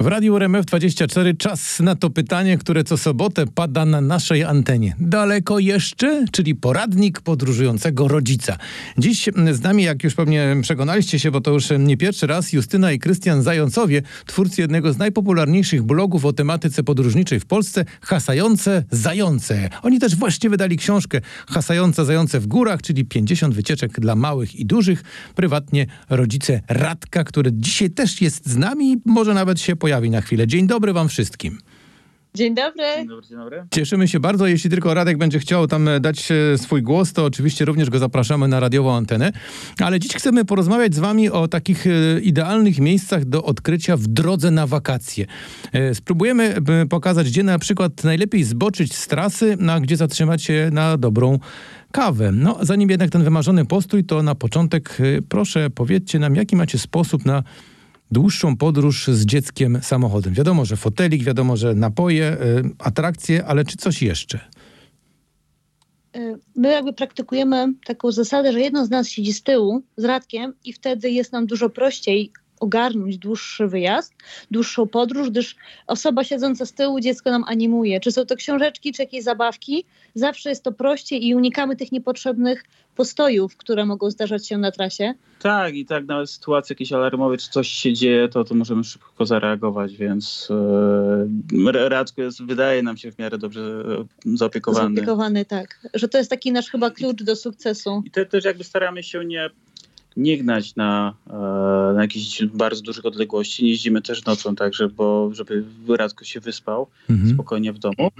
W Radiu RMF24 czas na to pytanie, które co sobotę pada na naszej antenie. Daleko jeszcze? Czyli poradnik podróżującego rodzica. Dziś z nami, jak już pewnie przekonaliście się, bo to już nie pierwszy raz, Justyna i Krystian Zającowie, twórcy jednego z najpopularniejszych blogów o tematyce podróżniczej w Polsce, Hasające Zające. Oni też właśnie wydali książkę Hasające Zające w górach, czyli 50 wycieczek dla małych i dużych. Prywatnie rodzice Radka, który dzisiaj też jest z nami, może nawet się pojawi pojawi na chwilę. Dzień dobry wam wszystkim. Dzień dobry. Dzień dobry, dzień dobry. Cieszymy się bardzo. Jeśli tylko Radek będzie chciał tam e, dać e, swój głos, to oczywiście również go zapraszamy na radiową antenę. Ale dziś chcemy porozmawiać z wami o takich e, idealnych miejscach do odkrycia w drodze na wakacje. Spróbujemy pokazać, gdzie na przykład najlepiej zboczyć z trasy, na gdzie zatrzymać się na dobrą kawę. No, zanim jednak ten wymarzony postój, to na początek proszę powiedzcie nam, jaki macie sposób na dłuższą podróż z dzieckiem samochodem. Wiadomo, że fotelik, wiadomo, że napoje, y, atrakcje, ale czy coś jeszcze? Y, my jakby praktykujemy taką zasadę, że jedno z nas siedzi z tyłu z Radkiem i wtedy jest nam dużo prościej ogarnąć dłuższy wyjazd, dłuższą podróż, gdyż osoba siedząca z tyłu dziecko nam animuje. Czy są to książeczki, czy jakieś zabawki, zawsze jest to prościej i unikamy tych niepotrzebnych postojów, które mogą zdarzać się na trasie. Tak, i tak nawet w sytuacji jakiejś alarmowej, czy coś się dzieje, to, to możemy szybko zareagować, więc yy, jest, wydaje nam się w miarę dobrze zaopiekowany. Zaopiekowany, tak. Że to jest taki nasz chyba klucz do sukcesu. I te, też jakby staramy się nie nie gnać na, e, na jakieś bardzo dużych odległości. Nie jeździmy też nocą, także, bo żeby Radko się wyspał mhm. spokojnie w domu.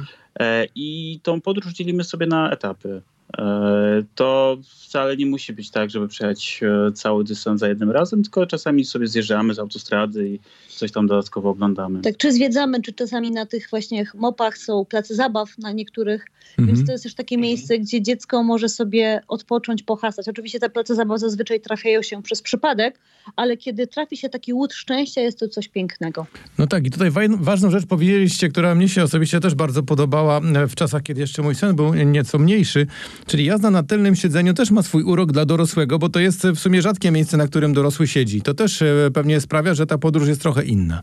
E, I tą podróż dzielimy sobie na etapy. E, to wcale nie musi być tak, żeby przejechać cały dystans za jednym razem, tylko czasami sobie zjeżdżamy z autostrady i coś tam dodatkowo oglądamy. Tak, czy zwiedzamy, czy czasami na tych właśnie mopach są place zabaw na niektórych, mhm. więc to jest też takie miejsce, gdzie dziecko może sobie odpocząć, pohasać. Oczywiście te place zabaw zazwyczaj trafiają się przez przypadek, ale kiedy trafi się taki łód szczęścia, jest to coś pięknego. No tak, i tutaj ważną rzecz powiedzieliście, która mnie się osobiście też bardzo podobała e, w czasach, kiedy jeszcze mój syn był nieco mniejszy, czyli jazda na tylnym siedzeniu też ma swój urok dla dorosłego, bo to jest w sumie rzadkie miejsce, na którym dorosły siedzi. To też e, pewnie sprawia, że ta podróż jest trochę inna.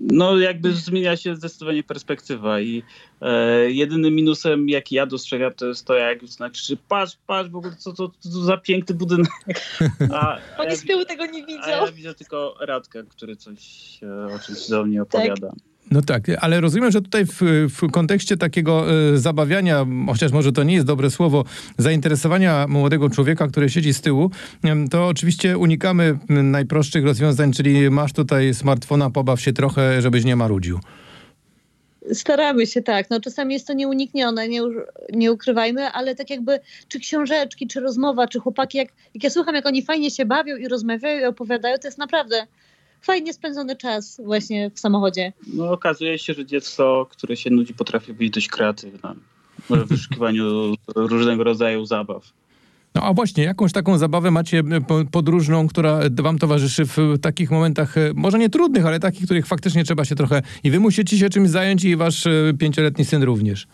No, jakby zmienia się zdecydowanie perspektywa i e, jedynym minusem, jaki ja dostrzegam, to jest to, jak znaczy, patrz, patrz, w ogóle co to, za piękny budynek. A, Oni z tyłu tego nie widzą. A ja widzę tylko Radka, który coś e, o czymś do mnie opowiada. Tak. No tak, ale rozumiem, że tutaj w, w kontekście takiego y, zabawiania, chociaż może to nie jest dobre słowo, zainteresowania młodego człowieka, który siedzi z tyłu, y, to oczywiście unikamy najprostszych rozwiązań, czyli masz tutaj smartfona, pobaw się trochę, żebyś nie marudził. Staramy się, tak. No czasami jest to nieuniknione, nie, nie ukrywajmy, ale tak jakby czy książeczki, czy rozmowa, czy chłopaki, jak, jak ja słucham, jak oni fajnie się bawią i rozmawiają i opowiadają, to jest naprawdę fajnie spędzony czas właśnie w samochodzie. No okazuje się, że dziecko, które się nudzi, potrafi być dość kreatywne w wyszukiwaniu różnego rodzaju zabaw. No a właśnie, jakąś taką zabawę macie e, podróżną, która wam towarzyszy w takich momentach, e, może nie trudnych, ale takich, których faktycznie trzeba się trochę i wy musicie się czymś zająć i wasz e, pięcioletni syn również.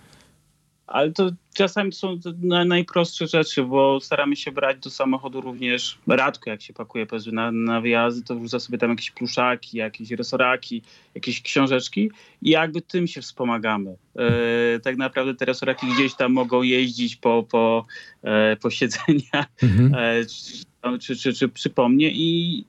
Ale to czasami są najprostsze rzeczy, bo staramy się brać do samochodu również radko, jak się pakuje powiedzmy na, na wyjazdy, to wrzuca sobie tam jakieś pluszaki, jakieś resoraki, jakieś książeczki i jakby tym się wspomagamy. E, tak naprawdę te resoraki gdzieś tam mogą jeździć po, po, e, po siedzeniach mhm. e, czy, czy, czy, czy przy mnie i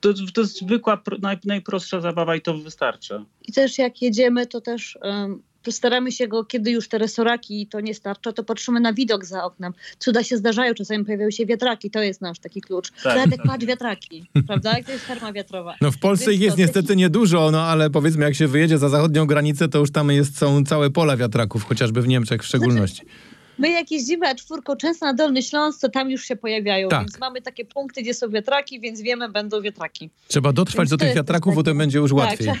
to, to jest zwykła, naj, najprostsza zabawa i to wystarcza. I też jak jedziemy, to też um, staramy się go, kiedy już te resoraki to nie starcza, to patrzymy na widok za oknem. Cuda się zdarzają, czasami pojawiają się wiatraki, to jest nasz taki klucz. Tak, Radek, tak. patrz wiatraki, prawda? Jak to jest farma wiatrowa. No w Polsce ich jest niestety taki... niedużo, no ale powiedzmy jak się wyjedzie za zachodnią granicę, to już tam jest, są całe pola wiatraków, chociażby w Niemczech w szczególności. Znaczy, My jak jeździmy czwórką często na Dolny Śląsk, to tam już się pojawiają, tak. więc mamy takie punkty, gdzie są wiatraki, więc wiemy, będą wiatraki. Trzeba dotrwać więc do tych wiatraków, bo to będzie już tak, łatwiej. Tak,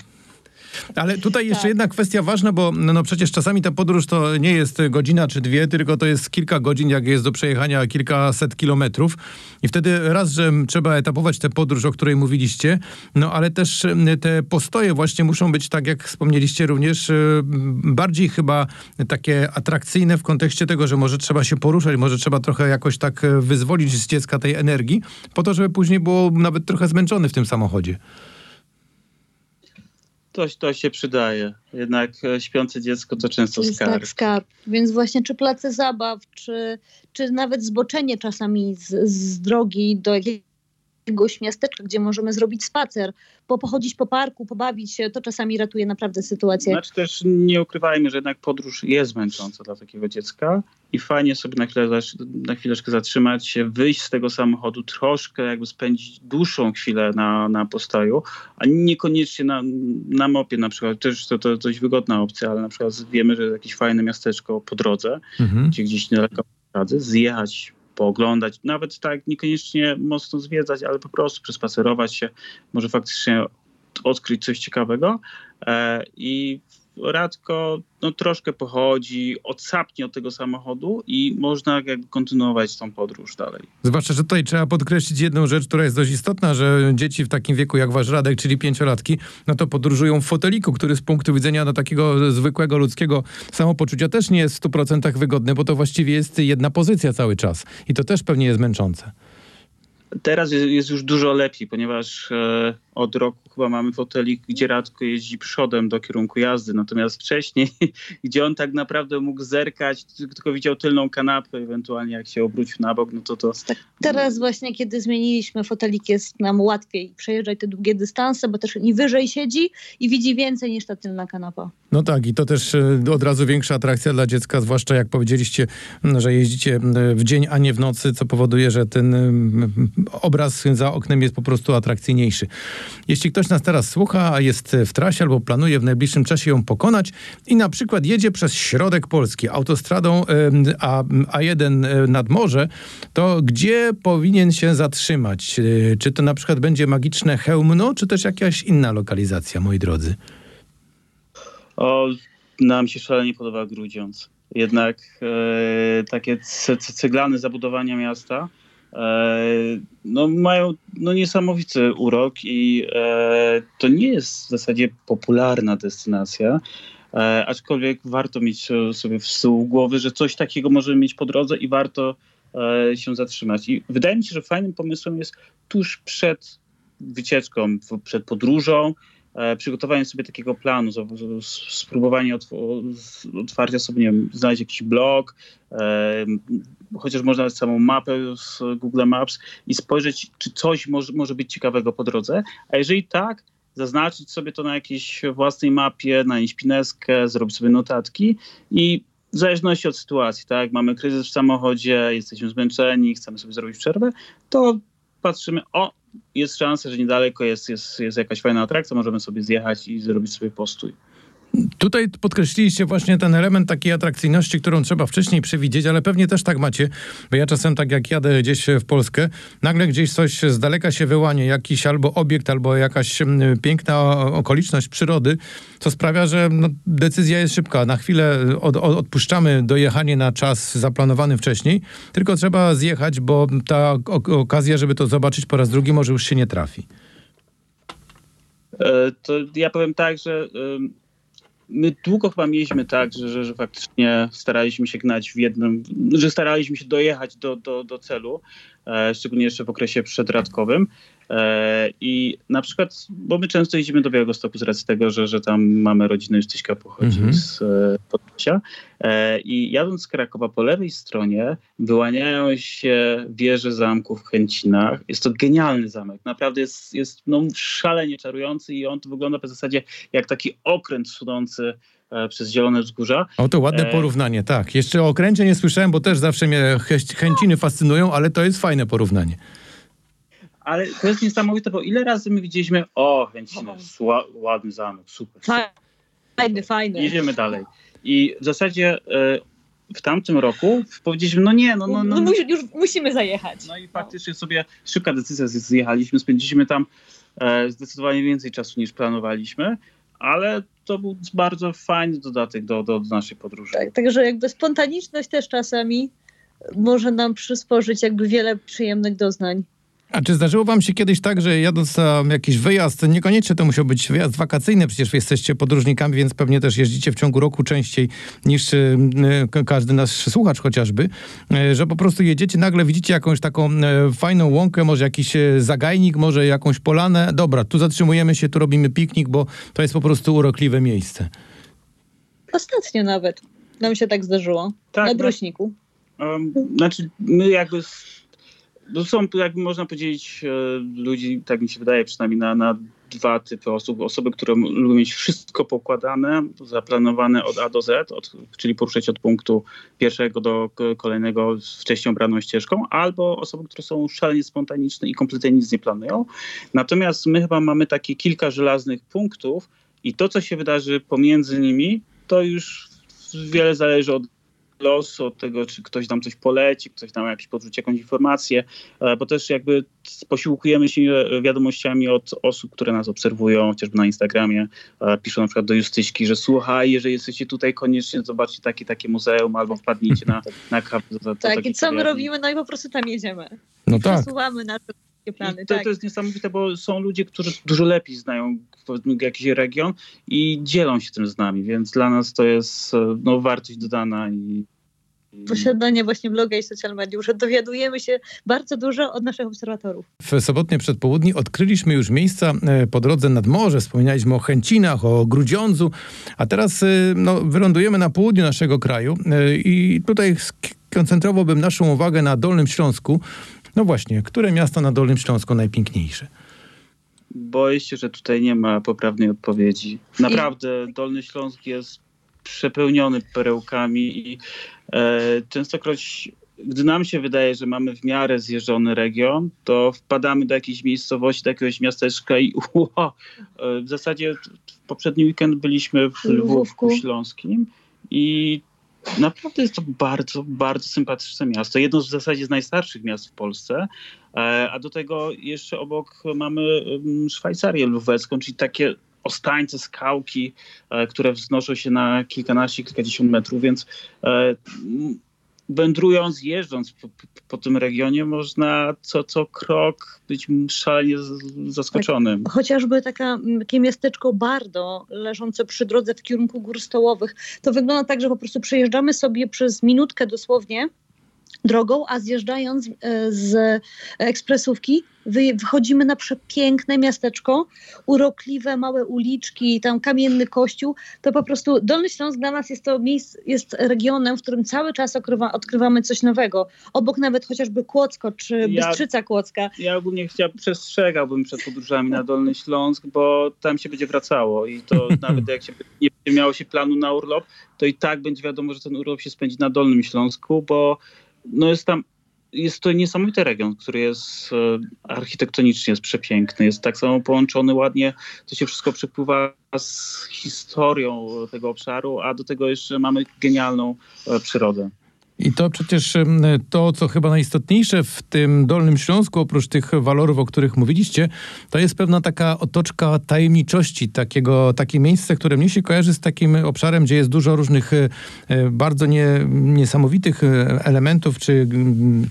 ale tutaj jeszcze tak. jedna kwestia ważna, bo no, no, przecież czasami ta podróż to nie jest godzina czy dwie, tylko to jest kilka godzin, jak jest do przejechania kilkaset kilometrów. I wtedy raz, że trzeba etapować tę podróż, o której mówiliście, no ale też te postoje właśnie muszą być, tak jak wspomnieliście również, y, bardziej chyba takie atrakcyjne w kontekście tego, że może trzeba się poruszać, może trzeba trochę jakoś tak wyzwolić z dziecka tej energii, po to, żeby później było nawet trochę zmęczony w tym samochodzie. To, to się przydaje. Jednak e, śpiące dziecko to często To jest skarb. tak skarb. Więc właśnie czy place zabaw, czy, czy nawet zboczenie czasami z, z drogi do jakiegoś miasteczka, gdzie możemy zrobić spacer, po, pochodzić po parku, pobawić się, to czasami ratuje naprawdę sytuację. Znaczy też nie ukrywajmy, że jednak podróż jest męcząca dla takiego dziecka i fajnie sobie na, chwilę, na chwileczkę zatrzymać się, wyjść z tego samochodu, troszkę jakby spędzić dłuższą chwilę na, na postoju, a niekoniecznie na, na mopie na przykład. Też to, to dość wygodna opcja, ale na przykład wiemy, że jakieś fajne miasteczko po drodze, Mhm. gdzie gdzieś niedaleko zjechać, pooglądać, nawet tak niekoniecznie mocno zwiedzać, ale po prostu przespacerować się, może faktycznie odkryć coś ciekawego. E, i Radko no, troszkę pochodzi, odsapnie od tego samochodu i można jakby kontynuować tą podróż dalej. Zwłaszcza, że tutaj trzeba podkreślić jedną rzecz, która jest dość istotna, że dzieci w takim wieku jak wasz Radek, czyli pięciolatki, no to podróżują w foteliku, który z punktu widzenia no, takiego zwykłego ludzkiego samopoczucia też nie jest w 100% wygodny, bo to właściwie jest jedna pozycja cały czas. I to też pewnie jest męczące. Teraz jest, już dużo lepiej, ponieważ e, od roku chyba mamy fotelik, gdzie Radko jeździ przodem do kierunku jazdy, natomiast wcześniej, gdzie on tak naprawdę mógł zerkać, tylko widział tylną kanapę, ewentualnie jak się obrócił na bok, no to to... Tak, teraz właśnie, kiedy zmieniliśmy fotelik, jest nam łatwiej przejeżdżać te długie dystanse, bo też i wyżej siedzi i widzi więcej niż ta tylna kanapa. No tak, i to też e, od razu większa atrakcja dla dziecka, zwłaszcza jak powiedzieliście, że jeździcie w dzień, a nie w nocy, co powoduje, że ten obraz za oknem jest po prostu atrakcyjniejszy. Jeśli ktoś nas teraz słucha, a jest w trasie albo planuje w najbliższym czasie ją pokonać i na przykład jedzie przez środek Polski autostradą A, A1 e, nad morze, to gdzie powinien się zatrzymać? E, Czy to na przykład będzie magiczne Chełmno, czy też jakaś inna lokalizacja, moi drodzy? O, nam się szalenie podoba Grudziądz. Jednak e, takie ce- ce- ceglane zabudowania miasta no, mają no, niesamowity urok i e, to nie jest w zasadzie popularna destynacja, e, aczkolwiek warto mieć e, sobie w tyłu głowy, że coś takiego możemy mieć po drodze i warto e, się zatrzymać. I wydaje mi się, że fajnym pomysłem jest tuż przed wycieczką, przed podróżą, e, przygotowanie sobie takiego planu, spróbowanie otwarcia sobie, nie wiem, znaleźć jakiś blog, e, chociaż można samą mapę z Google Maps i spojrzeć, czy coś może, może być ciekawego po drodze, a jeżeli tak, zaznaczyć sobie to na jakiejś własnej mapie, nanieść pineskę, zrobić sobie notatki i w zależności od sytuacji, tak, mamy kryzys w samochodzie, jesteśmy zmęczeni, chcemy sobie zrobić przerwę, to patrzymy, o, jest szansa, że niedaleko jest, jest, jest jakaś fajna atrakcja, możemy sobie zjechać i zrobić sobie postój. Tutaj podkreśliliście właśnie ten element takiej atrakcyjności, którą trzeba wcześniej przewidzieć, ale pewnie też tak macie, bo ja czasem tak jak jadę gdzieś w Polskę, nagle gdzieś coś z daleka się wyłanie, jakiś albo obiekt, albo jakaś piękna okoliczność przyrody, co sprawia, że no, decyzja jest szybka. Na chwilę od, od, odpuszczamy dojechanie na czas zaplanowany wcześniej, tylko trzeba zjechać, bo ta ok- okazja, żeby to zobaczyć po raz drugi, może już się nie trafi. E, To ja powiem tak, że my długo chyba mieliśmy tak, że, że, że faktycznie staraliśmy się gnać w jednym, że staraliśmy się dojechać do, do, do celu, e, szczególnie jeszcze w okresie przedradkowym. E, I na przykład, bo my często jeździmy do Białegostoku z racji tego, że, że tam mamy rodzinę, już Tyśka pochodzi Mhm. z e, Podlasia. E, I jadąc z Krakowa po lewej stronie wyłaniają się wieże zamku w Chęcinach. Jest to genialny zamek. Naprawdę jest, jest no, szalenie czarujący i on to wygląda w zasadzie jak taki okręt sunący przez zielone wzgórza. O, to ładne porównanie, tak. Jeszcze o okręcie nie słyszałem, bo też zawsze mnie chę- chęciny fascynują, ale to jest fajne porównanie. Ale to jest niesamowite, bo ile razy my widzieliśmy, o, Chęciny, ła, ładny zamek, super. Fajny, fajny. Jedziemy dalej. I w zasadzie e, w tamtym roku powiedzieliśmy, no nie, no, no, no, No, już musimy zajechać. No i faktycznie sobie szybka decyzja, zjechaliśmy, spędziliśmy tam e, zdecydowanie więcej czasu niż planowaliśmy, ale to był bardzo fajny dodatek do, do, do naszej podróży. Tak, także jakby spontaniczność też czasami może nam przysporzyć jakby wiele przyjemnych doznań. A czy zdarzyło wam się kiedyś tak, że jadąc na jakiś wyjazd, niekoniecznie to musiał być wyjazd wakacyjny, przecież wy jesteście podróżnikami, więc pewnie też jeździcie w ciągu roku częściej niż y, y, każdy nasz słuchacz chociażby, y, że po prostu jedziecie, nagle widzicie jakąś taką y, fajną łąkę, może jakiś y, zagajnik, może jakąś polanę. Dobra, tu zatrzymujemy się, tu robimy piknik, bo to jest po prostu urokliwe miejsce. Ostatnio nawet nam się tak zdarzyło. Tak, na no. Bruśniku. Um, znaczy, my jakby. No są, jakby można powiedzieć, e, ludzi, tak mi się wydaje, przynajmniej na, na dwa typy osób. Osoby, które lubią mieć wszystko pokładane, zaplanowane od A do Z, od, czyli poruszać od punktu pierwszego do kolejnego wcześniej obraną ścieżką, albo osoby, które są szalenie spontaniczne i kompletnie nic nie planują. Natomiast my chyba mamy takie kilka żelaznych punktów i to, co się wydarzy pomiędzy nimi, to już wiele zależy od losu, od tego, czy ktoś nam coś poleci, ktoś nam jakiś podrzuci jakąś informację, e, bo też jakby posiłkujemy się e, wiadomościami od osób, które nas obserwują, chociażby na Instagramie, e, piszą na przykład do Justyśki, że słuchaj, jeżeli jesteście tutaj, koniecznie zobaczcie takie, takie muzeum, albo wpadnijcie na, na kawę. Tak, i co my robimy? No i po prostu tam jedziemy. No tak. Przesuwamy nasze wszystkie plany. To, tak. to jest niesamowite, bo są ludzie, którzy dużo lepiej znają powiedzmy, jakiś region i dzielą się tym z nami, więc dla nas to jest e, no, wartość dodana i, Posiadanie właśnie bloga i social mediów, że dowiadujemy się bardzo dużo od naszych obserwatorów. W sobotnie przedpołudni odkryliśmy już miejsca e, po drodze nad morze. Wspominaliśmy o Chęcinach, o Grudziądzu, a teraz e, no, wylądujemy na południu naszego kraju i tutaj skoncentrowałbym naszą uwagę na Dolnym Śląsku. No właśnie, które miasto na Dolnym Śląsku najpiękniejsze? Boję się, że tutaj nie ma poprawnej odpowiedzi. Naprawdę Dolny Śląsk jest przepełniony perełkami i e, częstokroć, gdy nam się wydaje, że mamy w miarę zjeżdżony region, to wpadamy do jakiejś miejscowości, do jakiegoś miasteczka i wow, e, w zasadzie w poprzedni weekend byliśmy w Lwówku. Lwówku Śląskim i naprawdę jest to bardzo, bardzo sympatyczne miasto. Jedno z w zasadzie z najstarszych miast w Polsce, E, A do tego jeszcze obok mamy Szwajcarię lwówecką, czyli takie ostańce, skałki, e, które wznoszą się na kilkanaście, kilkadziesiąt metrów, więc e, wędrując, jeżdżąc po, po, tym regionie, można co, co krok być szalenie zaskoczonym. Chociażby taka, m, takie miasteczko Bardo, leżące przy drodze w kierunku gór stołowych, to wygląda tak, że po prostu przejeżdżamy sobie przez minutkę dosłownie drogą, a zjeżdżając e, z ekspresówki wy, wychodzimy na przepiękne miasteczko, urokliwe małe uliczki, tam kamienny kościół. To po prostu Dolny Śląsk dla nas jest to miejsce, jest regionem, w którym cały czas odkrywa, odkrywamy coś nowego. Obok nawet chociażby Kłodzko czy Ja- Bystrzyca Kłodzka. Ja ogólnie chciał, przestrzegałbym przed podróżami na Dolny Śląsk, bo tam się będzie wracało i to nawet jak się nie miało się planu na urlop, to i tak będzie wiadomo, że ten urlop się spędzi na Dolnym Śląsku, bo no jest tam jest to niesamowity region, który jest e, architektonicznie jest przepiękny, jest tak samo połączony ładnie, to się wszystko przepływa z historią tego obszaru, a do tego jeszcze mamy genialną e, przyrodę. I to przecież to, co chyba najistotniejsze w tym Dolnym Śląsku, oprócz tych walorów, o których mówiliście, to jest pewna taka otoczka tajemniczości, takiego, takie miejsce, które mnie się kojarzy z takim obszarem, gdzie jest dużo różnych e, e, bardzo nie, niesamowitych e, elementów, czy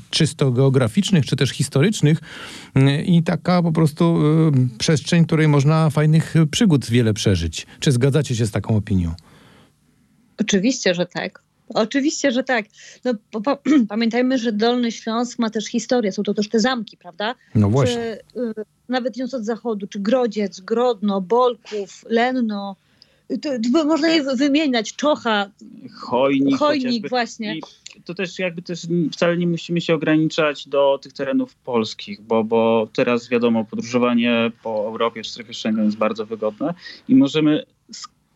czysto geograficznych, czy też historycznych i taka po prostu przestrzeń, której można fajnych przygód wiele przeżyć. Czy zgadzacie się z taką opinią? Oczywiście, że tak. Oczywiście, że tak. No, po, po, pamiętajmy, że Dolny Śląsk ma też historię. Są to też te zamki, prawda? No właśnie. Czy, y, nawet idąc od zachodu, czy Grodziec, Grodno, Bolków, Lenno. Y, To, to można je wymieniać. Czocha, Chojnik, Chojnik właśnie. I to też jakby też wcale nie musimy się ograniczać do tych terenów polskich, bo, bo teraz wiadomo, podróżowanie po Europie w strefie Schengen jest bardzo wygodne i możemy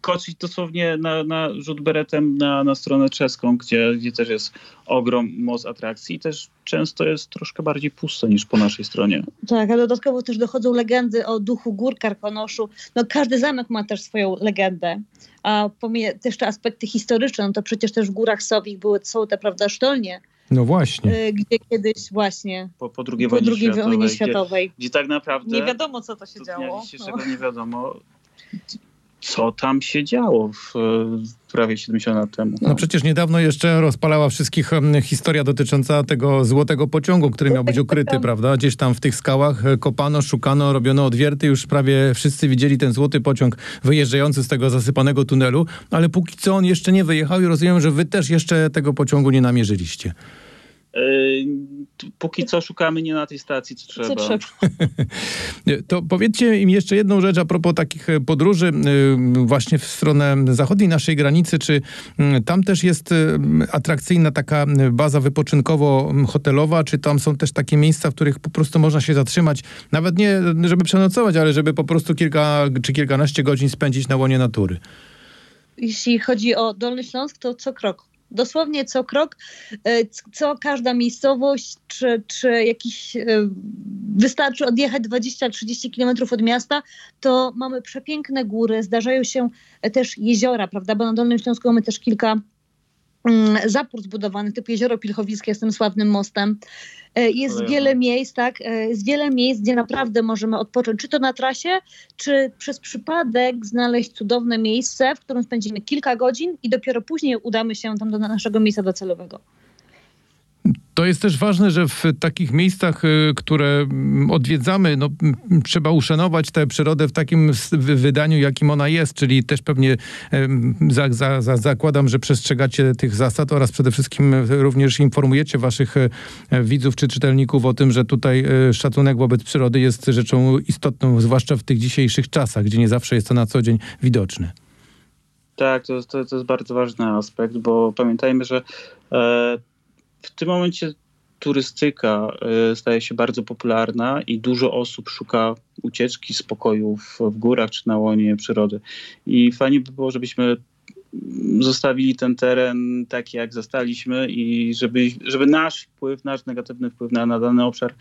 skoczyć dosłownie na, na rzut beretem na, na stronę czeską, gdzie, gdzie też jest ogrom, moc atrakcji i też często jest troszkę bardziej pusto niż po naszej stronie. Tak, a dodatkowo też dochodzą legendy o duchu gór Karkonoszu. No, każdy zamek ma też swoją legendę. A pomijając jeszcze aspekty historyczne, no to przecież też w Górach Sowich były, są te, prawda, sztolnie, No właśnie. y, gdzie kiedyś właśnie Po, po II po wojnie II światowej, wojnie gdzie, światowej. gdzie tak naprawdę Nie wiadomo, co to się działo. dnia dzisiejszego nie wiadomo. Co tam się działo w, w prawie 70 lat temu. No. no przecież niedawno jeszcze rozpalała wszystkich historia dotycząca tego złotego pociągu, który miał być ukryty, prawda? Gdzieś tam w tych skałach e, kopano, szukano, robiono odwierty, już prawie wszyscy widzieli ten złoty pociąg wyjeżdżający z tego zasypanego tunelu, ale póki co on jeszcze nie wyjechał i rozumiem, że wy też jeszcze tego pociągu nie namierzyliście. Yy, póki co szukamy nie na tej stacji, co trzeba. Co trzeba. to powiedzcie im jeszcze jedną rzecz a propos takich e, podróży yy, właśnie w stronę zachodniej naszej granicy. Czy mm, tam też jest y, atrakcyjna taka baza wypoczynkowo-hotelowa, czy tam są też takie miejsca, w których po prostu można się zatrzymać, nawet nie żeby przenocować, ale żeby po prostu kilka czy kilkanaście godzin spędzić na łonie natury? Jeśli chodzi o Dolny Śląsk, to co krok dosłownie co krok, e, co każda miejscowość, czy, czy jakiś, e, wystarczy odjechać 20-30 kilometrów od miasta, to mamy przepiękne góry, zdarzają się też jeziora, prawda, bo na Dolnym Śląsku mamy też kilka zapór zbudowany, typu Jezioro Pilchowickie z tym sławnym mostem. E, jest wiele miejsc, tak, e, jest wiele miejsc, gdzie naprawdę możemy odpocząć, czy to na trasie, czy przez przypadek znaleźć cudowne miejsce, w którym spędzimy kilka godzin i dopiero później udamy się tam do naszego miejsca docelowego. To jest też ważne, że w takich miejscach, y, które mm, odwiedzamy, no, trzeba uszanować tę przyrodę w takim wydaniu, jakim ona jest, czyli też pewnie za, za, za, zakładam, że przestrzegacie tych zasad oraz przede wszystkim również informujecie waszych e, widzów czy czytelników o tym, że tutaj e, szacunek wobec przyrody jest rzeczą istotną, zwłaszcza w tych dzisiejszych czasach, gdzie nie zawsze jest to na co dzień widoczne. Tak, to, to, to jest bardzo ważny aspekt, bo pamiętajmy, że e, w tym momencie turystyka e, staje się bardzo popularna i dużo osób szuka ucieczki, spokoju w, w górach czy na łonie przyrody. I fajnie by było, żebyśmy zostawili ten teren taki, jak zastaliśmy i żeby, żeby nasz wpływ, nasz negatywny wpływ na, na dany obszar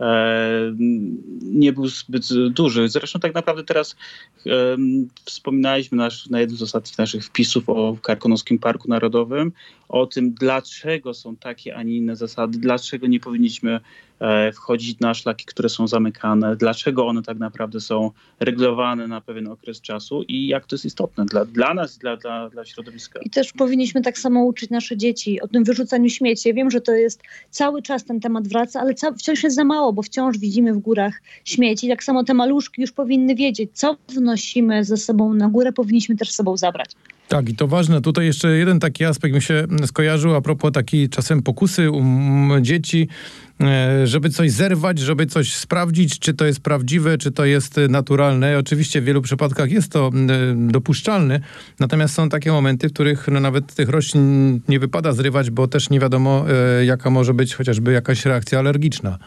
e, nie był zbyt duży. Zresztą tak naprawdę teraz e, wspominaliśmy nasz, na jednym z ostatnich naszych wpisów o Karkonoskim Parku Narodowym, o tym, dlaczego są takie, a nie inne zasady, dlaczego nie powinniśmy e, wchodzić na szlaki, które są zamykane, dlaczego one tak naprawdę są regulowane na pewien okres czasu i jak to jest istotne dla, dla nas dla, dla, dla środowiska. I też powinniśmy tak samo uczyć nasze dzieci o tym wyrzucaniu śmieci. Ja wiem, że to jest cały czas ten temat wraca, ale wciąż jest za mało, bo wciąż widzimy w górach śmieci. Tak samo te maluszki już powinny wiedzieć, co wnosimy ze sobą na górę, powinniśmy też z sobą zabrać. Tak, i to ważne. Tutaj jeszcze jeden taki aspekt mi się skojarzył a propos takiej czasem pokusy u dzieci, e, żeby coś zerwać, żeby coś sprawdzić, czy to jest prawdziwe, czy to jest naturalne. Oczywiście w wielu przypadkach jest to dopuszczalne, natomiast są takie momenty, w których no, nawet tych roślin nie wypada zrywać, bo też nie wiadomo, e, jaka może być chociażby jakaś reakcja alergiczna.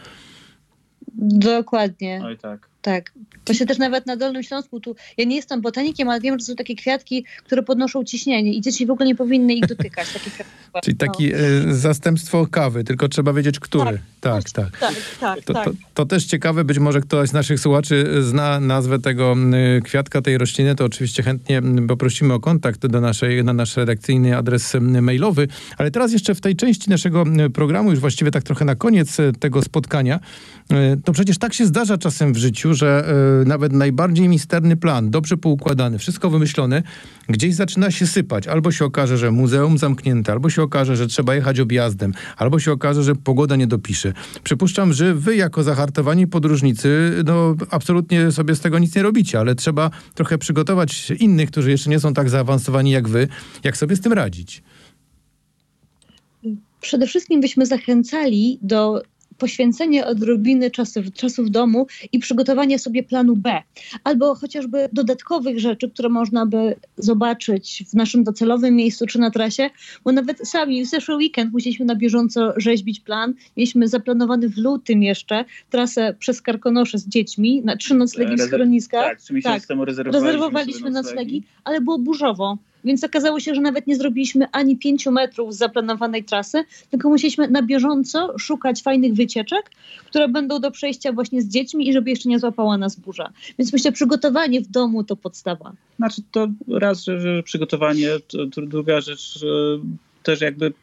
Dokładnie. Oj tak. Tak. Właśnie też nawet na Dolnym Śląsku, tu ja nie jestem botanikiem, ale wiem, że są takie kwiatki, które podnoszą ciśnienie i dzieci w ogóle nie powinny ich dotykać. Takie Czyli takie no. zastępstwo kawy, tylko trzeba wiedzieć, który. Tak, tak. Tak, tak, tak, to, tak. To, to, też ciekawe, być może ktoś z naszych słuchaczy zna nazwę tego kwiatka, tej rośliny, to oczywiście chętnie poprosimy o kontakt do naszej, na nasz redakcyjny adres mailowy. Ale teraz jeszcze w tej części naszego programu, już właściwie tak trochę na koniec e, tego spotkania, to przecież tak się zdarza czasem w życiu, że y, nawet najbardziej misterny plan, dobrze poukładany, wszystko wymyślone, gdzieś zaczyna się sypać. Albo się okaże, że muzeum zamknięte, albo się okaże, że trzeba jechać objazdem, albo się okaże, że pogoda nie dopisze. Przypuszczam, że wy jako zahartowani podróżnicy, no absolutnie sobie z tego nic nie robicie, ale trzeba trochę przygotować innych, którzy jeszcze nie są tak zaawansowani jak wy, jak sobie z tym radzić przede wszystkim byśmy zachęcali do poświęcenie odrobiny czasu, czasu w domu i przygotowanie sobie planu B, albo chociażby dodatkowych rzeczy, które można by zobaczyć w naszym docelowym miejscu czy na trasie, bo nawet sami w zeszły weekend musieliśmy na bieżąco rzeźbić plan. Mieliśmy zaplanowany w lutym jeszcze trasę przez Karkonosze z dziećmi na trzy noclegi w schroniskach. Tak, tak. rezerwowaliśmy, rezerwowaliśmy noclegi, ale było burzowo. Więc okazało się, że nawet nie zrobiliśmy ani pięciu metrów z zaplanowanej trasy, tylko musieliśmy na bieżąco szukać fajnych wycieczek, które będą do przejścia właśnie z dziećmi i żeby jeszcze nie złapała nas burza. Więc myślę, przygotowanie w domu to podstawa. Znaczy to raz, że, przygotowanie, to, to druga rzecz też jakby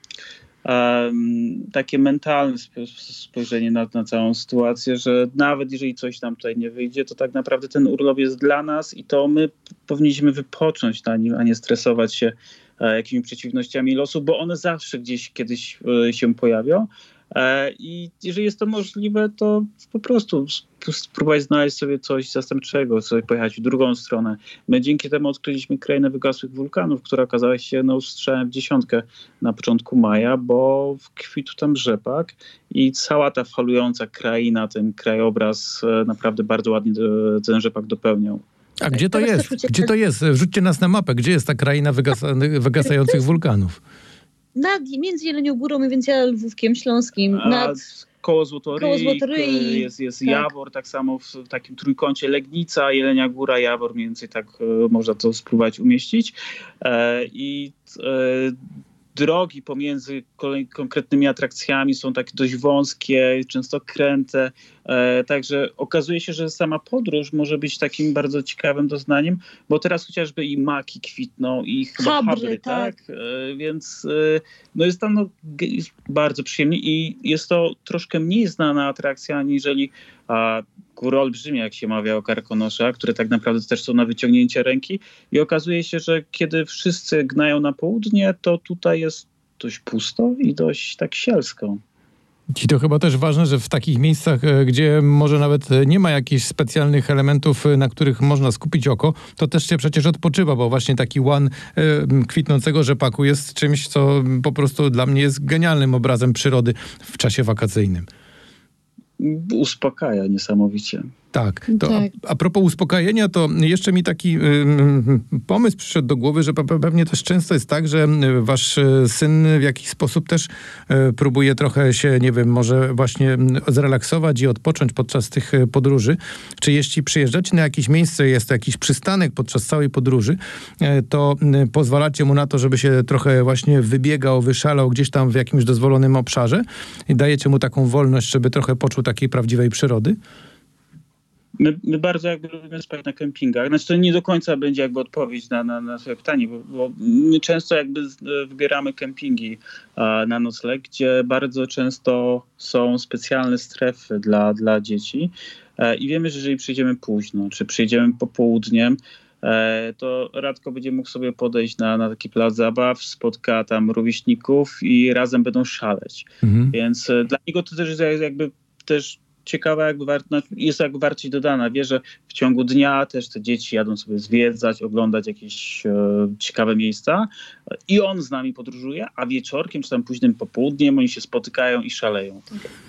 um, takie mentalne spojrzenie na, na całą sytuację, że nawet jeżeli coś nam tutaj nie wyjdzie, to tak naprawdę ten urlop jest dla nas i to my powinniśmy wypocząć na nim, a nie stresować się e, jakimiś przeciwnościami losu, bo one zawsze gdzieś kiedyś e, się pojawią. E, I jeżeli jest to możliwe, to po prostu spróbować znaleźć sobie coś zastępczego, sobie pojechać w drugą stronę. My dzięki temu odkryliśmy krainę wygasłych wulkanów, która okazała się no, strzałem w dziesiątkę na początku maja, bo kwitł tam rzepak i cała ta falująca kraina, ten krajobraz e, naprawdę bardzo ładnie ten rzepak dopełniał. A gdzie to jest? Gdzie to jest? Wrzućcie nas na mapę. Gdzie jest ta kraina wygasa wygasających wulkanów? Nad, między Jelenią Górą i więcej Lwówkiem Śląskim. Nad, koło Złotoryi, koło Złotoryi jest, jest tak. Jawor, tak samo w takim trójkącie Legnica, Jelenia Góra, Jawor, mniej więcej tak e, można to spróbować umieścić. E, I e, drogi pomiędzy konkretnymi atrakcjami są takie dość wąskie, często kręte. E, także okazuje się, że sama podróż może być takim bardzo ciekawym doznaniem, bo teraz chociażby i maki kwitną i chyba habry, habry tak? tak? E, więc e, no jest tam no, bardzo przyjemnie i jest to troszkę mniej znana atrakcja aniżeli a, góry olbrzymie, jak się mawia o Karkonosza, które tak naprawdę też są na wyciągnięcie ręki i okazuje się, że kiedy wszyscy gnają na południe, to tutaj jest dość pusto i dość tak sielsko. I to chyba też ważne, że w takich miejscach, e, gdzie może nawet e, nie ma jakichś specjalnych elementów, e, na których można skupić oko, to też się przecież odpoczywa, bo właśnie taki łan kwitnącego rzepaku jest czymś, co po prostu dla mnie jest genialnym obrazem przyrody w czasie wakacyjnym uspokaja niesamowicie. Tak, to tak. A, a propos uspokojenia, to jeszcze mi taki y, pomysł przyszedł do głowy, że pewnie też często jest tak, że wasz y, syn w jakiś sposób też y, próbuje trochę się, nie wiem, może właśnie zrelaksować i odpocząć podczas tych y, podróży. Czy jeśli przyjeżdżacie na jakieś miejsce, jest jakiś przystanek podczas całej podróży, y, to y, pozwalacie mu na to, żeby się trochę właśnie wybiegał, wyszalał gdzieś tam w jakimś dozwolonym obszarze i dajecie mu taką wolność, żeby trochę poczuł takiej prawdziwej przyrody? My, my, bardzo jakby lubimy spać na kempingach. Znaczy to nie do końca będzie jakby odpowiedź na, na, na swoje pytanie, bo, bo my często jakby wybieramy kempingi a, na nocleg, gdzie bardzo często są specjalne strefy dla, dla dzieci e, i wiemy, że jeżeli przyjdziemy późno, czy przyjdziemy popołudniem, e, to Radko będzie mógł sobie podejść na, na taki plac zabaw, spotka tam rówieśników i razem będą szaleć. Mhm. Więc e, dla niego to też jest jakby też ciekawa, jakby war, no, jest jakby wartość dodana. Wie, że w ciągu dnia też te dzieci jadą sobie zwiedzać, oglądać jakieś e, ciekawe miejsca i on z nami podróżuje, a wieczorkiem czy tam późnym popołudniem oni się spotykają i szaleją.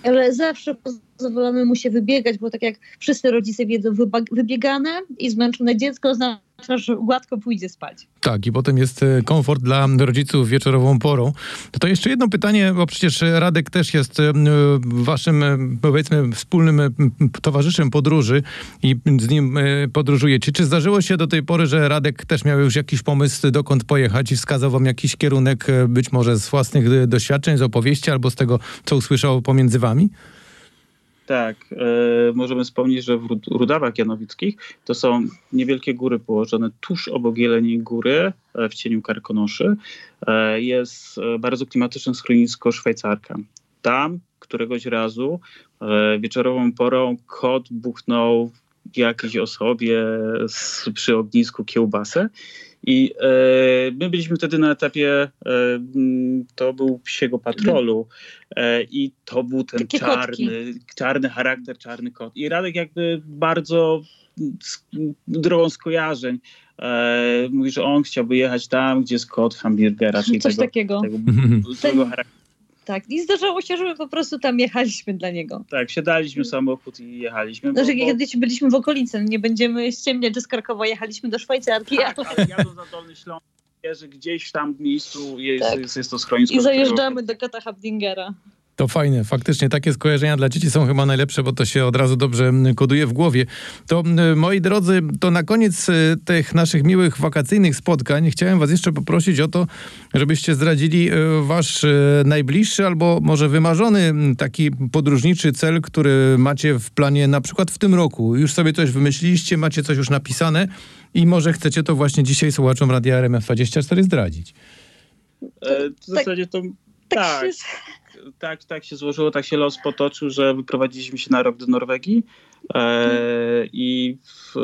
Ale zawsze pozwalamy mu się wybiegać, bo tak jak wszyscy rodzice wiedzą, wybiegane i zmęczone dziecko oznacza, że gładko pójdzie spać. Tak, i potem jest e, komfort dla rodziców wieczorową porą. To jeszcze jedno pytanie, bo przecież Radek też jest e, waszym, e, powiedzmy, wspólnym towarzyszem podróży i z nim podróżujecie. Czy zdarzyło się do tej pory, że Radek też miał już jakiś pomysł, dokąd pojechać i wskazał wam jakiś kierunek, być może z własnych doświadczeń, z opowieści albo z tego, co usłyszał pomiędzy wami? Tak, e, możemy wspomnieć, że w Rudawach Janowickich to są niewielkie góry położone tuż obok Jeleniej Góry e, w cieniu Karkonoszy. E, jest e, bardzo klimatyczne schronisko Szwajcarka. Tam któregoś razu e, wieczorową porą kot buchnął jakiejś osobie z, przy ognisku kiełbasę i e, my byliśmy wtedy na etapie, e, to był psiego patrolu e, i to był ten czarny, czarny charakter, czarny kot. I Radek jakby bardzo drogą skojarzeń e, mówi, że on chciałby jechać tam, gdzie jest kot hamburgera. Czyli Coś tego, takiego. Tego, tego charakteru. Tak, i zdarzało się, że my po prostu tam jechaliśmy dla niego. Tak, siadaliśmy w samochód i jechaliśmy. Bo, znaczy, bo... kiedyś byliśmy w okolicy, nie będziemy ściemniać, że z Krakowa jechaliśmy do Szwajcarki. Tak, ale, ale jadąc na Dolny Śląsk, że gdzieś tam w miejscu jest, tak. jest, jest to schronisko. I zajeżdżamy którego... do kota Habdingera. To fajne, faktycznie takie skojarzenia dla dzieci są chyba najlepsze, bo to się od razu dobrze koduje w głowie. To moi drodzy, to na koniec y, tych naszych miłych wakacyjnych spotkań chciałem was jeszcze poprosić o to, żebyście zdradzili y, wasz y, najbliższy albo może wymarzony taki podróżniczy cel, który macie w planie na przykład w tym roku. Już sobie coś wymyśliliście, macie coś już napisane i może chcecie to właśnie dzisiaj słuchaczom Radia RMF24 zdradzić. E, w zasadzie to tak. tak tak, tak się złożyło, tak się los potoczył, że wyprowadziliśmy się na rok do Norwegii. E, I w,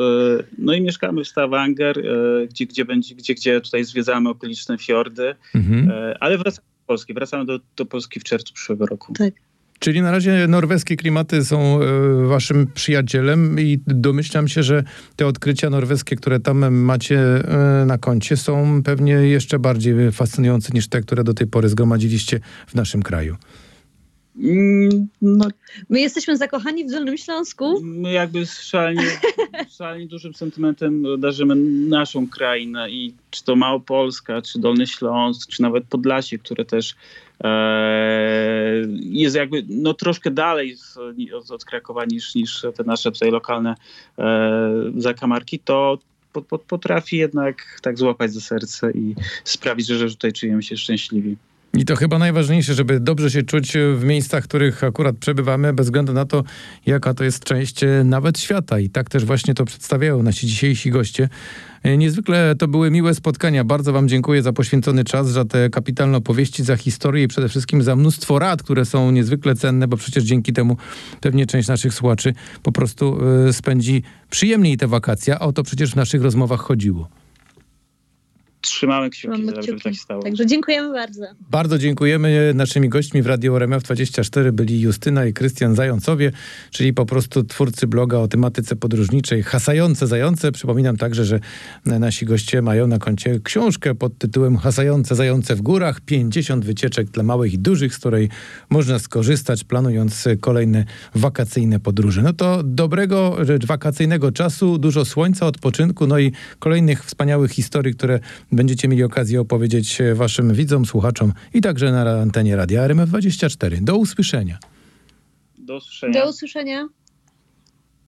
no i mieszkamy w Stavanger, e, gdzie, gdzie, będzie, gdzie, gdzie tutaj zwiedzamy okoliczne fiordy, Mhm. e, ale wracamy do Polski. Wracamy do, do Polski w czerwcu przyszłego roku. Tak. Czyli na razie norweskie klimaty są e, waszym przyjacielem i domyślam się, że te odkrycia norweskie, które tam macie e, na koncie są pewnie jeszcze bardziej fascynujące niż te, które do tej pory zgromadziliście w naszym kraju. Mm, No, My jesteśmy zakochani w Dolnym Śląsku. my jakby z szalenie, szalenie dużym sentymentem darzymy naszą krainę i czy to Małopolska, czy Dolny Śląsk, czy nawet Podlasie, które też e, jest jakby no, troszkę dalej z, od, od Krakowa niż, niż te nasze tutaj lokalne e, zakamarki, to po, po, potrafi jednak tak złapać za serce i sprawić, że, że tutaj czujemy się szczęśliwi. I to chyba najważniejsze, żeby dobrze się czuć w miejscach, w których akurat przebywamy, bez względu na to, jaka to jest część e, nawet świata. I tak też właśnie to przedstawiają nasi dzisiejsi goście. E, Niezwykle to były miłe spotkania. Bardzo Wam dziękuję za poświęcony czas, za te kapitalne opowieści, za historię i przede wszystkim za mnóstwo rad, które są niezwykle cenne, bo przecież dzięki temu pewnie część naszych słuchaczy po prostu e, spędzi przyjemniej te wakacje, a o to przecież w naszych rozmowach chodziło. Trzymamy kciuki, Mamy żeby kciuki. tak się stało. Także dziękujemy bardzo. Bardzo dziękujemy. Naszymi gośćmi w Radio RMF24 byli Justyna i Krystian Zającowie, czyli po prostu twórcy bloga o tematyce podróżniczej Hasające Zające. Przypominam także, że nasi goście mają na koncie książkę pod tytułem Hasające Zające w górach. 50 wycieczek dla małych i dużych, z której można skorzystać, planując kolejne wakacyjne podróże. No to dobrego rzecz wakacyjnego czasu, dużo słońca, odpoczynku, no i kolejnych wspaniałych historii, które będziecie mieli okazję opowiedzieć waszym widzom, słuchaczom i także na antenie Radia RMF24. Do usłyszenia. Do usłyszenia. Do usłyszenia.